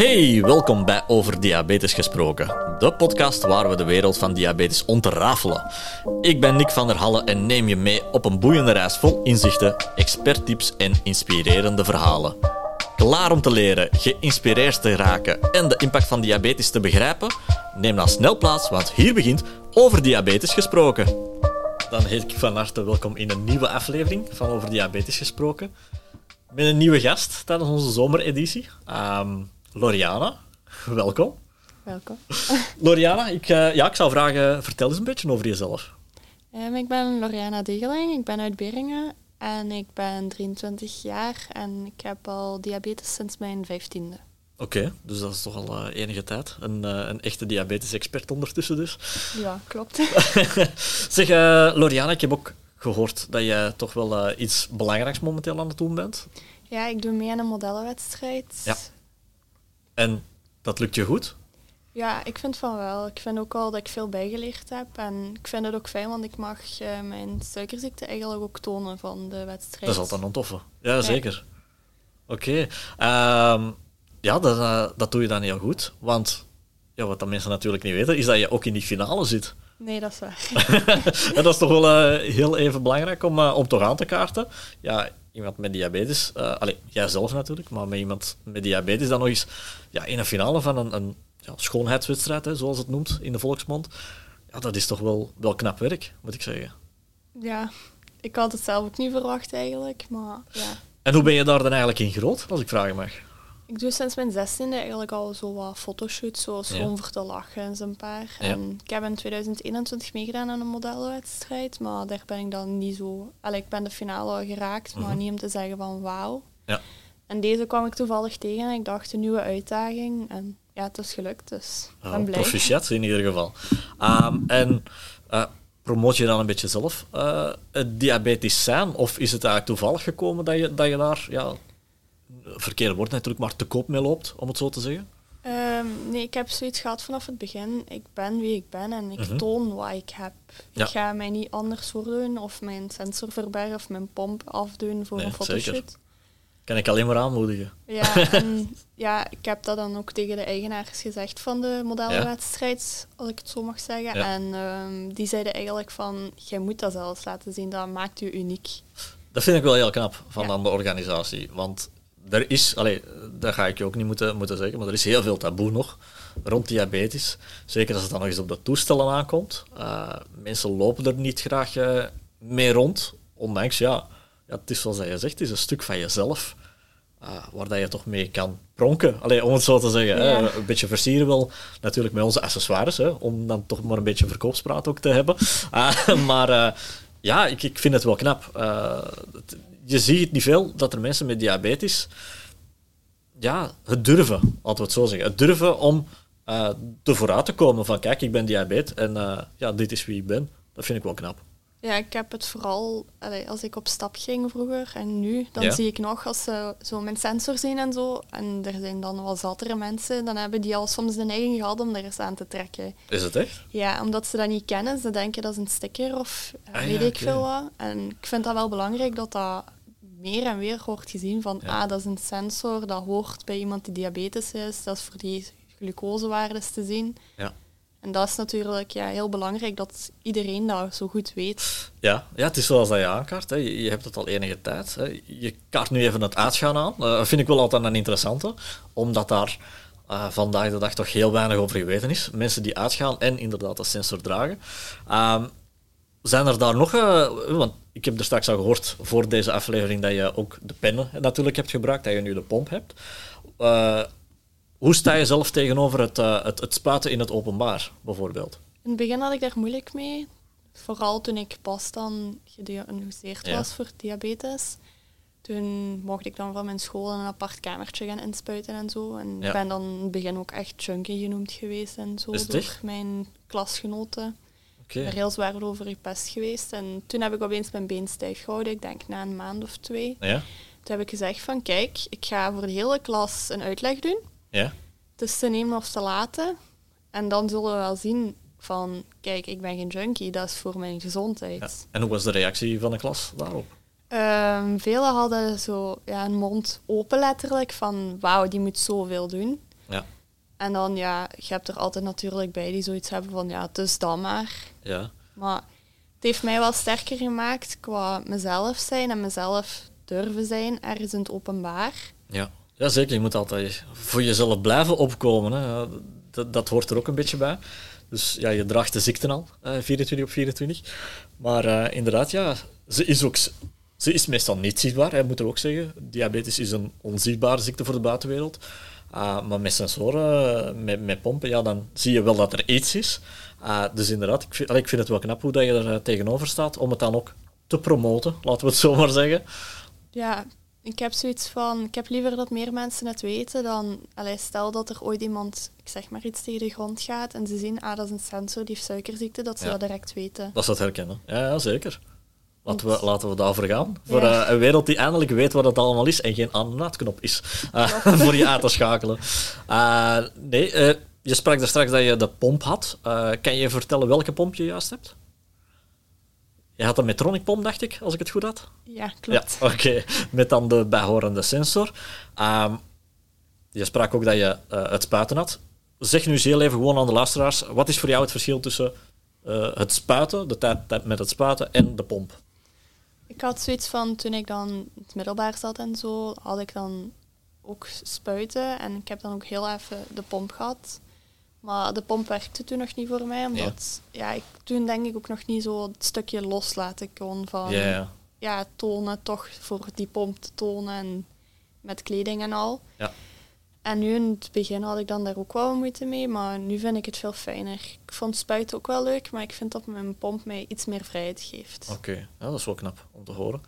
Hey, welkom bij Over Diabetes Gesproken, de podcast waar we de wereld van diabetes ontrafelen. Ik ben Nick van der Halle en neem je mee op een boeiende reis vol inzichten, experttips en inspirerende verhalen. Klaar om te leren, geïnspireerd te raken en de impact van diabetes te begrijpen? Neem dan snel plaats, want hier begint Over Diabetes Gesproken. Dan heet ik van harte welkom in een nieuwe aflevering van Over Diabetes Gesproken. Met een nieuwe gast tijdens onze zomereditie. Ehm, Loriana, welkom. Welkom. Loriana, ik, eh, ja, ik zou vragen, vertel eens een beetje over jezelf. Um, ik ben Loriana Degeling, ik ben uit Beringen en ik ben 23 jaar en ik heb al diabetes sinds mijn vijftiende. Oké, dus dat is toch al uh, enige tijd. Een, uh, een echte diabetes-expert ondertussen dus. Ja, klopt. zeg, Loriana, ik heb ook gehoord dat jij toch wel iets belangrijks momenteel aan het doen bent. Ja, ik doe mee aan een modellenwedstrijd. Ja. En dat lukt je goed? Ja, ik vind van wel. Ik vind ook al dat ik veel bijgeleerd heb. En ik vind het ook fijn, want ik mag uh, mijn suikerziekte eigenlijk ook tonen van de wedstrijd. Dat is altijd een toffe. Ja, ja. zeker. Oké. Okay. Um, ja, dat, uh, dat doe je dan heel goed. Want ja, wat de mensen natuurlijk niet weten, is dat je ook in die finale zit. Nee, dat is waar. en dat is toch wel uh, heel even belangrijk om, om toch aan te kaarten. Ja, iemand met diabetes, uh, allez, jijzelf natuurlijk, maar met iemand met diabetes dan nog eens ja, in een finale van een, een ja, schoonheidswedstrijd, hè, zoals het noemt in de volksmond. Ja, dat is toch wel, wel knap werk, moet ik zeggen. Ja, ik had het zelf ook niet verwacht eigenlijk, maar ja. En hoe ben je daar dan eigenlijk in groot, als ik vragen mag? Ik doe sinds mijn zestiende eigenlijk al zo wat fotoshoots, zoals ja. gewoon voor te lachen en zo'n paar. Ja. En ik heb in 2021 meegedaan aan een modellenwedstrijd, maar daar ben ik dan niet zo... Allee, ik ben de finale al geraakt, maar mm -hmm. niet om te zeggen van wauw. Ja. En deze kwam ik toevallig tegen en ik dacht een nieuwe uitdaging. En ja, het is gelukt, dus ik ben blij. Proficiat in ieder geval. Um, en uh, promoot je dan een beetje zelf uh, het diabetisch zijn? Of is het eigenlijk toevallig gekomen dat je, dat je daar... Ja, verkeerde woord natuurlijk, maar te koop mee loopt, om het zo te zeggen? Um, nee, ik heb zoiets gehad vanaf het begin. Ik ben wie ik ben en ik Mhm. toon wat ik heb. Ja. Ik ga mij niet anders voordoen of mijn sensor verbergen of mijn pomp afdoen voor Nee, een fotoshoot. zeker. Kan ik alleen maar aanmoedigen. Ja, en ja, ik heb dat dan ook tegen de eigenaars gezegd van de modellenwedstrijd, als ik het zo mag zeggen. Ja. En um, die zeiden eigenlijk van, jij moet dat zelfs laten zien, dat maakt u uniek. Dat vind ik wel heel knap van Ja. dan de organisatie. Want er is, allee, dat ga ik je ook niet moeten, moeten zeggen, maar er is heel veel taboe nog rond diabetes. Zeker als het dan nog eens op de toestellen aankomt. Uh, mensen lopen er niet graag uh, mee rond, ondanks, ja, ja, het is zoals je zegt, het is een stuk van jezelf. Uh, waar dat je toch mee kan pronken, Allee, om het zo te zeggen. Ja. Hè. Een beetje versieren wel, natuurlijk met onze accessoires, hè, om dan toch maar een beetje verkoopspraat ook te hebben. Maar ja, ik, ik vind het wel knap. Het, je ziet het niet veel dat er mensen met diabetes ja, het durven, laten we het zo zeggen. Het durven om uh, er vooruit te komen van kijk, ik ben diabetes en uh, ja, dit is wie ik ben. Dat vind ik wel knap. Ja, ik heb het vooral, allee, als ik op stap ging vroeger en nu, dan Ja. zie ik nog als ze zo mijn sensor zien en zo, en er zijn dan wel zattere mensen, dan hebben die al soms de neiging gehad om er eens aan te trekken. Is het echt? Ja, omdat ze dat niet kennen, ze denken dat is een sticker of uh, Ah, weet ja, ik veel wat. En ik vind dat wel belangrijk dat dat meer en meer wordt gezien van, Ja. ah, dat is een sensor, dat hoort bij iemand die diabetes is, dat is voor die glucosewaardes te zien. Ja. En dat is natuurlijk ja, heel belangrijk dat iedereen dat zo goed weet. Ja, ja, het is zoals dat je aankaart. Hè. Je, hebt het al enige tijd. Hè. Je kaart nu even het uitgaan aan. Uh, dat vind ik wel altijd een interessante, omdat daar uh, vandaag de dag toch heel weinig over geweten is. Mensen die uitgaan en inderdaad de sensor dragen. Um, zijn er daar nog, uh, want ik heb er straks al gehoord voor deze aflevering dat je ook de pennen natuurlijk hebt gebruikt, dat je nu de pomp hebt. Hoe sta je zelf tegenover het, uh, het, het spuiten in het openbaar, bijvoorbeeld? In het begin had ik daar moeilijk mee. Vooral toen ik pas dan gediagnosticeerd Ja. was voor diabetes. Toen mocht ik dan van mijn school in een apart kamertje gaan inspuiten en zo. En Ja. ik ben dan in het begin ook echt junkie genoemd geweest en zo door echt? mijn klasgenoten. Ik Oké. ben heel zwaar over gepest geweest. En toen heb ik opeens mijn been stijf gehouden, ik denk na een maand of twee. Ja? Toen heb ik gezegd van kijk, ik ga voor de hele klas een uitleg doen. Ja? Is te nemen of te laten. En dan zullen we wel zien van, kijk, ik ben geen junkie, dat is voor mijn gezondheid. ja. En hoe was de reactie van de klas daarop? Ehm, velen hadden zo ja, een mond open letterlijk van, wauw, die moet zoveel doen. Ja? En dan, ja, je hebt er altijd natuurlijk bij die zoiets hebben van, ja, het is dan maar. Ja. Maar het heeft mij wel sterker gemaakt qua mezelf zijn en mezelf durven zijn ergens in het openbaar. Ja. Ja, zeker. Je moet altijd voor jezelf blijven opkomen. Hè. Dat, dat hoort er ook een beetje bij. Dus ja, je draagt de ziekte al, uh, 24 op 24. Maar uh, inderdaad, ja, ze is ook ze is meestal niet zichtbaar, hè, moet er ook zeggen. Diabetes is een onzichtbare ziekte voor de buitenwereld. Uh, maar met sensoren, met, met pompen, ja, dan zie je wel dat er iets is. Uh, dus inderdaad, ik vind, ik vind het wel knap hoe dat je er tegenover staat om het dan ook te promoten, laten we het zo maar zeggen. Ja, ik heb zoiets van, ik heb liever dat meer mensen het weten dan, allez, stel dat er ooit iemand, ik zeg maar iets, tegen de grond gaat en ze zien, ah, dat is een sensor, die heeft suikerziekte, dat ze dat direct weten. Dat ze dat herkennen, ja, ja zeker. Laten we, laten we daarvoor gaan. Voor uh, een wereld die eindelijk weet wat het allemaal is en geen aan-knop is uh, voor je aan te schakelen. Uh, nee, je sprak er straks dat je de pomp had. kan je vertellen welke pomp je juist hebt? Je had een Metronic pomp, dacht ik, als ik het goed had. Ja, klopt. Ja, Oké, met dan de bijhorende sensor. Um, je sprak ook dat je het spuiten had. Zeg nu eens heel even gewoon aan de luisteraars, wat is voor jou het verschil tussen het spuiten, de tijd met het spuiten, en de pomp? Ik had zoiets van, toen ik dan het middelbaar zat en zo, had ik dan ook spuiten. En ik heb dan ook heel even de pomp gehad. Maar de pomp werkte toen nog niet voor mij, omdat ja. ik toen denk ik ook nog niet zo het stukje loslaten kon van ja, tonen, toch voor die pomp te tonen en met kleding en al. Ja. En nu in het begin had ik dan daar ook wel moeite mee, maar nu vind ik het veel fijner. Ik vond spuiten ook wel leuk, maar ik vind dat mijn pomp mij iets meer vrijheid geeft. Oké, ja, dat is wel knap om te horen.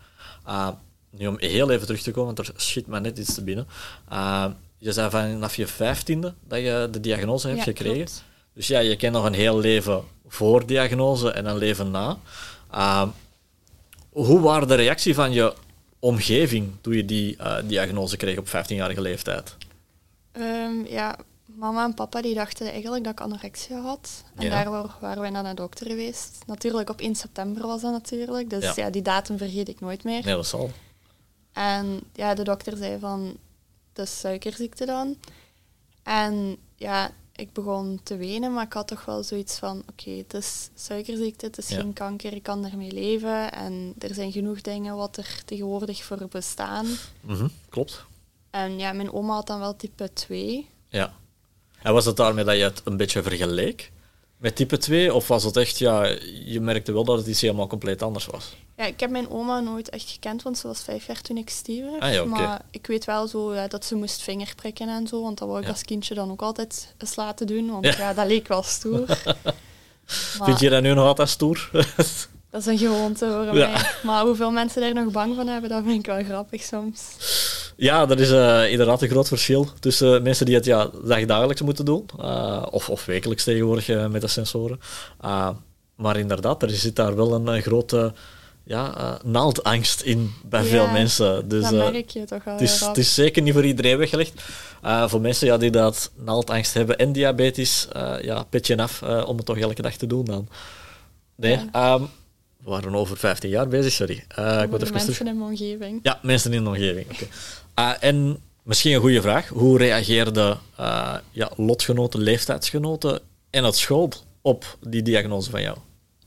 Uh, nu om heel even terug te komen, want er schiet me net iets te binnen. Uh, je zei vanaf je vijftiende dat je de diagnose hebt gekregen. Dus ja, je kent nog een heel leven voor diagnose en een leven na. Uh, hoe waren de reactie van je omgeving toen je die diagnose kreeg op 15-jarige leeftijd? Um, ja, mama en papa die dachten eigenlijk dat ik anorexia had. En daar waren wij naar de dokter geweest. Natuurlijk op 1 september was dat natuurlijk. Dus ja. die datum vergeet ik nooit meer. Nee, dat zal. En ja, de dokter zei van, is suikerziekte dan. En ja, ik begon te wenen, maar ik had toch wel zoiets van, oké, het is suikerziekte, het is geen kanker, ik kan ermee leven. En er zijn genoeg dingen wat er tegenwoordig voor bestaan. Mm klopt. En ja, mijn oma had dan wel type 2. Ja. En was het daarmee dat je het een beetje vergeleek met type 2? Of was het echt, ja, je merkte wel dat het iets helemaal compleet anders was? Ja, ik heb mijn oma nooit echt gekend, want ze was vijf jaar toen ik stierf. Ah, ja, Maar ik weet wel zo ja, dat ze moest vingerprikken en zo, want dat wou ik als kindje dan ook altijd eens laten doen, want ja, dat leek wel stoer. maar, Vind je dat nu nog altijd stoer? dat is een gewoonte voor mij. Maar hoeveel mensen daar nog bang van hebben, dat vind ik wel grappig soms. Ja, er is uh, inderdaad een groot verschil tussen mensen die het ja, dagelijks moeten doen, uh, of, of wekelijks tegenwoordig uh, met de sensoren. maar inderdaad, er zit daar wel een grote ja, naaldangst in bij veel mensen. Dus, dat merk je toch wel. Het is, het is zeker niet voor iedereen weggelegd. voor mensen ja, die dat naaldangst hebben en diabetes, ja, petje af om het toch elke dag te doen dan. Nee, ja. um, we waren over 15 jaar bezig, sorry. Uh, ik mensen in mijn omgeving. Ja, mensen in de omgeving. Okay. Uh, en misschien een goede vraag. Hoe reageerden uh, ja, lotgenoten, leeftijdsgenoten en het school op die diagnose van jou?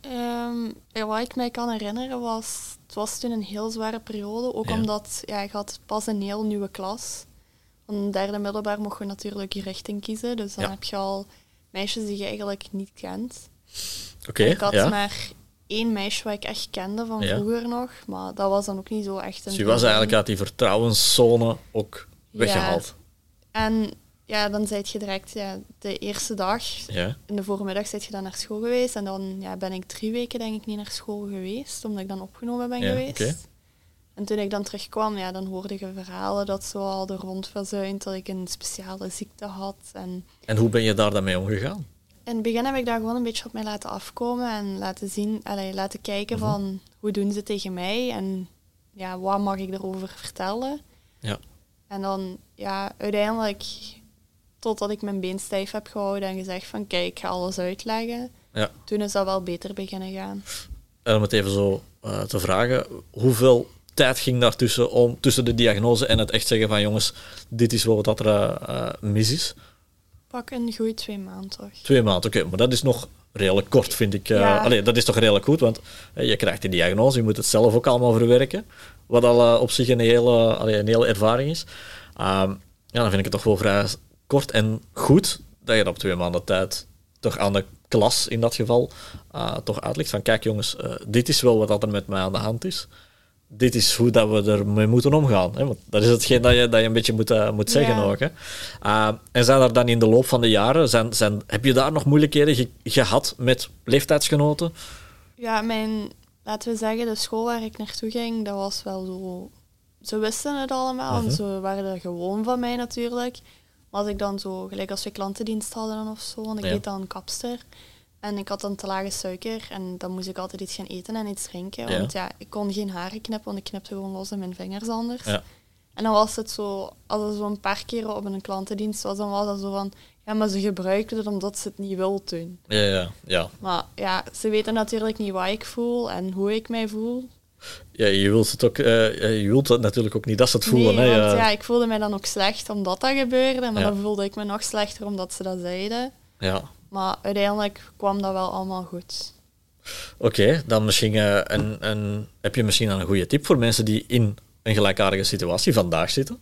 Um, ja, wat ik mij kan herinneren was... Het was toen een heel zware periode. Ook omdat ja, ik had pas een heel nieuwe klas. Van derde middelbaar mocht je natuurlijk je richting kiezen. Dus dan heb je al meisjes die je eigenlijk niet kent. Oké, Ik had ja. maar één meisje wat ik echt kende van vroeger nog, maar dat was dan ook niet zo echt een... Dus je was eigenlijk uit die vertrouwenszone ook weggehaald. Ja. En ja, dan zijt je direct ja, de eerste dag, ja. in de voormiddag zijt je dan naar school geweest en dan ja, ben ik drie weken denk ik niet naar school geweest, omdat ik dan opgenomen ben geweest. Okay. En toen ik dan terugkwam, ja, dan hoorde je verhalen dat zo al de rond verzuind, dat ik een speciale ziekte had. En, en hoe ben je daar dan mee omgegaan? In het begin heb ik daar gewoon een beetje op mij laten afkomen en laten zien, allee, laten kijken Mhm. van hoe doen ze tegen mij en ja, wat mag ik erover vertellen. Ja. En dan ja, uiteindelijk, totdat ik mijn been stijf heb gehouden en gezegd van kijk, ik ga alles uitleggen, Ja. toen is dat wel beter beginnen gaan. En om het even zo uh, te vragen, hoeveel tijd ging daar tussen, om, tussen de diagnose en het echt zeggen van jongens, dit is wat er uh, mis is? Pak een goede twee maanden toch. Twee maanden, oké. Maar dat is nog redelijk kort, vind ik. Uh, ja. allee, dat is toch redelijk goed, want je krijgt die diagnose, je moet het zelf ook allemaal verwerken. Wat al op zich een hele, allee, een hele ervaring is. Ehm, ja, dan vind ik het toch wel vrij kort en goed dat je dat op twee maanden tijd toch aan de klas in dat geval uh, toch uitlegt van kijk jongens, uh, dit is wel wat er met mij aan de hand is. Dit is hoe dat we ermee moeten omgaan. Hè? Want dat is hetgeen dat je, dat je een beetje moet, uh, moet zeggen ook. Hè? en zijn er dan in de loop van de jaren, zijn, zijn, heb je daar nog moeilijkheden ge gehad met leeftijdsgenoten? Ja, mijn, laten we zeggen, de school waar ik naartoe ging, dat was wel zo... Ze wisten het allemaal en ze waren er gewoon van mij natuurlijk. Maar als ik dan zo, gelijk als we klantendienst hadden of zo, en ik ja. deed dan kapster. En ik had dan te lage suiker en dan moest ik altijd iets gaan eten en iets drinken. Want ja, ik kon geen haren knippen, want ik knipte gewoon los in mijn vingers anders. Ja. En dan was het zo, als het zo een paar keer op een klantendienst was, dan was dat zo van, ja, maar ze gebruiken het omdat ze het niet wil doen. Ja, ja, ja. Maar ja, ze weten natuurlijk niet wat ik voel en hoe ik mij voel. Ja, je wilt het ook, uh, je wilt het natuurlijk ook niet dat ze het voelen. Nee, hè, want, ja. ik voelde mij dan ook slecht omdat dat gebeurde, maar dan voelde ik me nog slechter omdat ze dat zeiden. Ja. Maar uiteindelijk kwam dat wel allemaal goed. Oké, dan misschien uh, een, een, heb je misschien een goede tip voor mensen die in een gelijkaardige situatie vandaag zitten,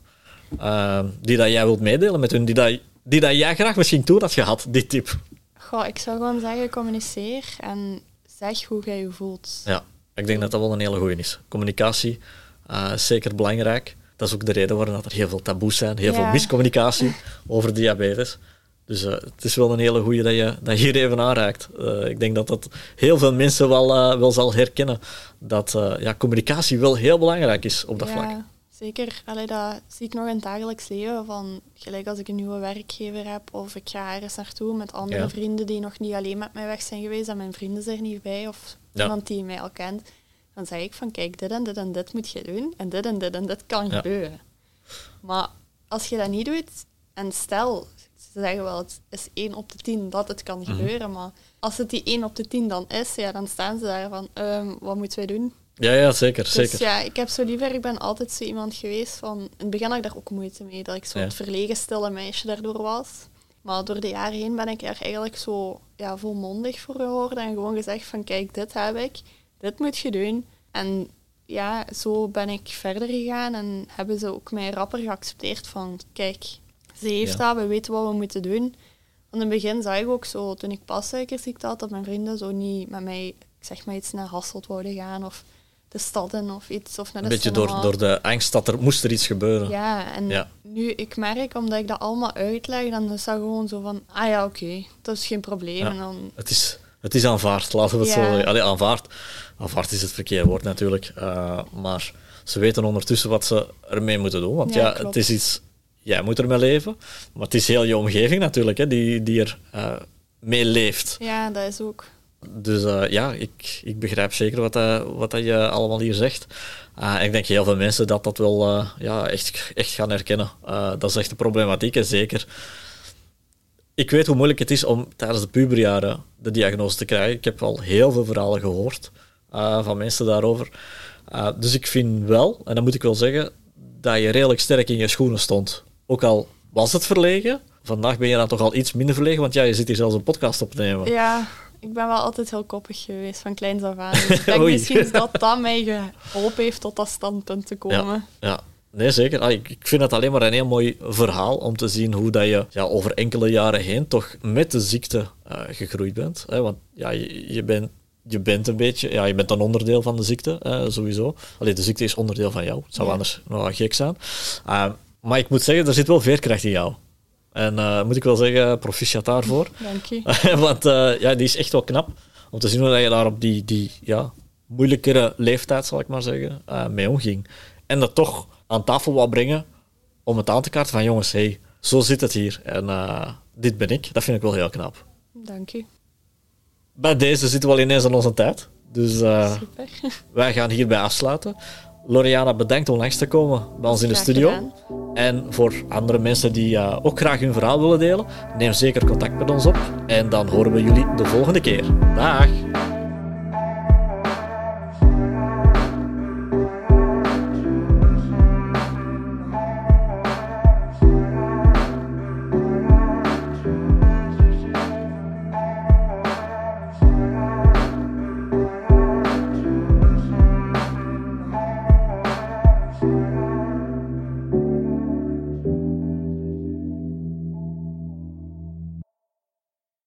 uh, die dat jij wilt meedelen met hun, die dat, die dat jij graag misschien toen had gehad, die tip? Goh, ik zou gewoon zeggen, communiceer en zeg hoe jij je voelt. Ja, ik denk dat dat wel een hele goede is. Communicatie uh, is zeker belangrijk. Dat is ook de reden waarom er heel veel taboes zijn, heel veel miscommunicatie over diabetes. Dus uh, het is wel een hele goede dat je dat hier even aanraakt. Uh, ik denk dat dat heel veel mensen wel, uh, wel zal herkennen. Dat ja, communicatie wel heel belangrijk is op dat ja, vlak. Zeker. Allee, dat zie ik nog in het dagelijks leven. Van, gelijk als ik een nieuwe werkgever heb of ik ga ergens naartoe met andere vrienden die nog niet alleen met mij weg zijn geweest en mijn vrienden zijn er niet bij of iemand die mij al kent. Dan zeg ik van kijk, dit en dit en dit moet je doen en dit en dit en dit kan gebeuren. Maar als je dat niet doet en stel ze zeggen wel, het is 1 op de 10 dat het kan mhm. gebeuren, maar als het die 1 op de 10 dan is, ja, dan staan ze daar van, um, wat moeten wij doen? Ja, ja, zeker, dus zeker. ja, ik heb zo liever, ik ben altijd zo iemand geweest van, in het begin had ik daar ook moeite mee, dat ik zo het verlegen, stille meisje daardoor was. Maar door de jaren heen ben ik er eigenlijk zo ja, volmondig voor geworden en gewoon gezegd van, kijk, dit heb ik, dit moet je doen. En ja, zo ben ik verder gegaan en hebben ze ook mij rapper geaccepteerd van, kijk, ze heeft dat, we weten wat we moeten doen. Van in het begin zag ik ook zo, toen ik pas suikerziekte had, dat mijn vrienden zo niet met mij, ik zeg maar iets naar Hasselt wouden gaan of de stad of iets. Of naar Een beetje door, door de angst dat er moest er iets gebeuren. Ja, en nu ik merk, omdat ik dat allemaal uitleg, dan is dat gewoon zo van, ah ja, oké, dat is geen probleem. En dan... het, is, het is aanvaard, laten we het zo zeggen. Allee, aanvaard. Aanvaard is het verkeerde woord natuurlijk, uh, maar ze weten ondertussen wat ze ermee moeten doen. Want ja, het is iets jij moet ermee leven. Maar het is heel je omgeving natuurlijk hè, die, die er uh, mee leeft. Ja, dat is ook. Dus uh, ja, ik, ik begrijp zeker wat, uh, wat dat je allemaal hier zegt. ik denk heel veel mensen dat dat wel ja, echt, echt gaan herkennen. dat is echt een problematiek, en zeker. Ik weet hoe moeilijk het is om tijdens de puberjaren de diagnose te krijgen. Ik heb al heel veel verhalen gehoord van mensen daarover. dus ik vind wel, en dat moet ik wel zeggen, dat je redelijk sterk in je schoenen stond. Ook al was het verlegen, vandaag ben je dan toch al iets minder verlegen, want ja, je zit hier zelfs een podcast op te nemen. Ja, ik ben wel altijd heel koppig geweest, van kleins af aan. Dus ik denk misschien dat dat mij geholpen heeft tot dat standpunt te komen. Ja, ja. Nee, zeker. Ah, ik, vind het alleen maar een heel mooi verhaal om te zien hoe dat je ja, over enkele jaren heen toch met de ziekte uh, gegroeid bent. Hè? Want ja, je, je, bent, je bent een beetje, ja, je bent een onderdeel van de ziekte, uh, sowieso. Alleen de ziekte is onderdeel van jou. Het zou anders nog gek zijn. Uh, maar ik moet zeggen, er zit wel veerkracht in jou. En uh, moet ik wel zeggen, proficiat daarvoor. Dank je. Want uh, ja, die is echt wel knap. Om te zien hoe je daar op die, die ja, moeilijkere leeftijd, zal ik maar zeggen, uh, mee omging. En dat toch aan tafel wou brengen om het aan te kaarten van jongens, hey, zo zit het hier. En dit ben ik. Dat vind ik wel heel knap. Dank je. Bij deze zitten we al ineens aan onze tijd. Dus Super. wij gaan hierbij afsluiten. Loriana, bedankt om langs te komen bij ons in de studio. En voor andere mensen die uh, ook graag hun verhaal willen delen, neem zeker contact met ons op. En dan horen we jullie de volgende keer. Dag!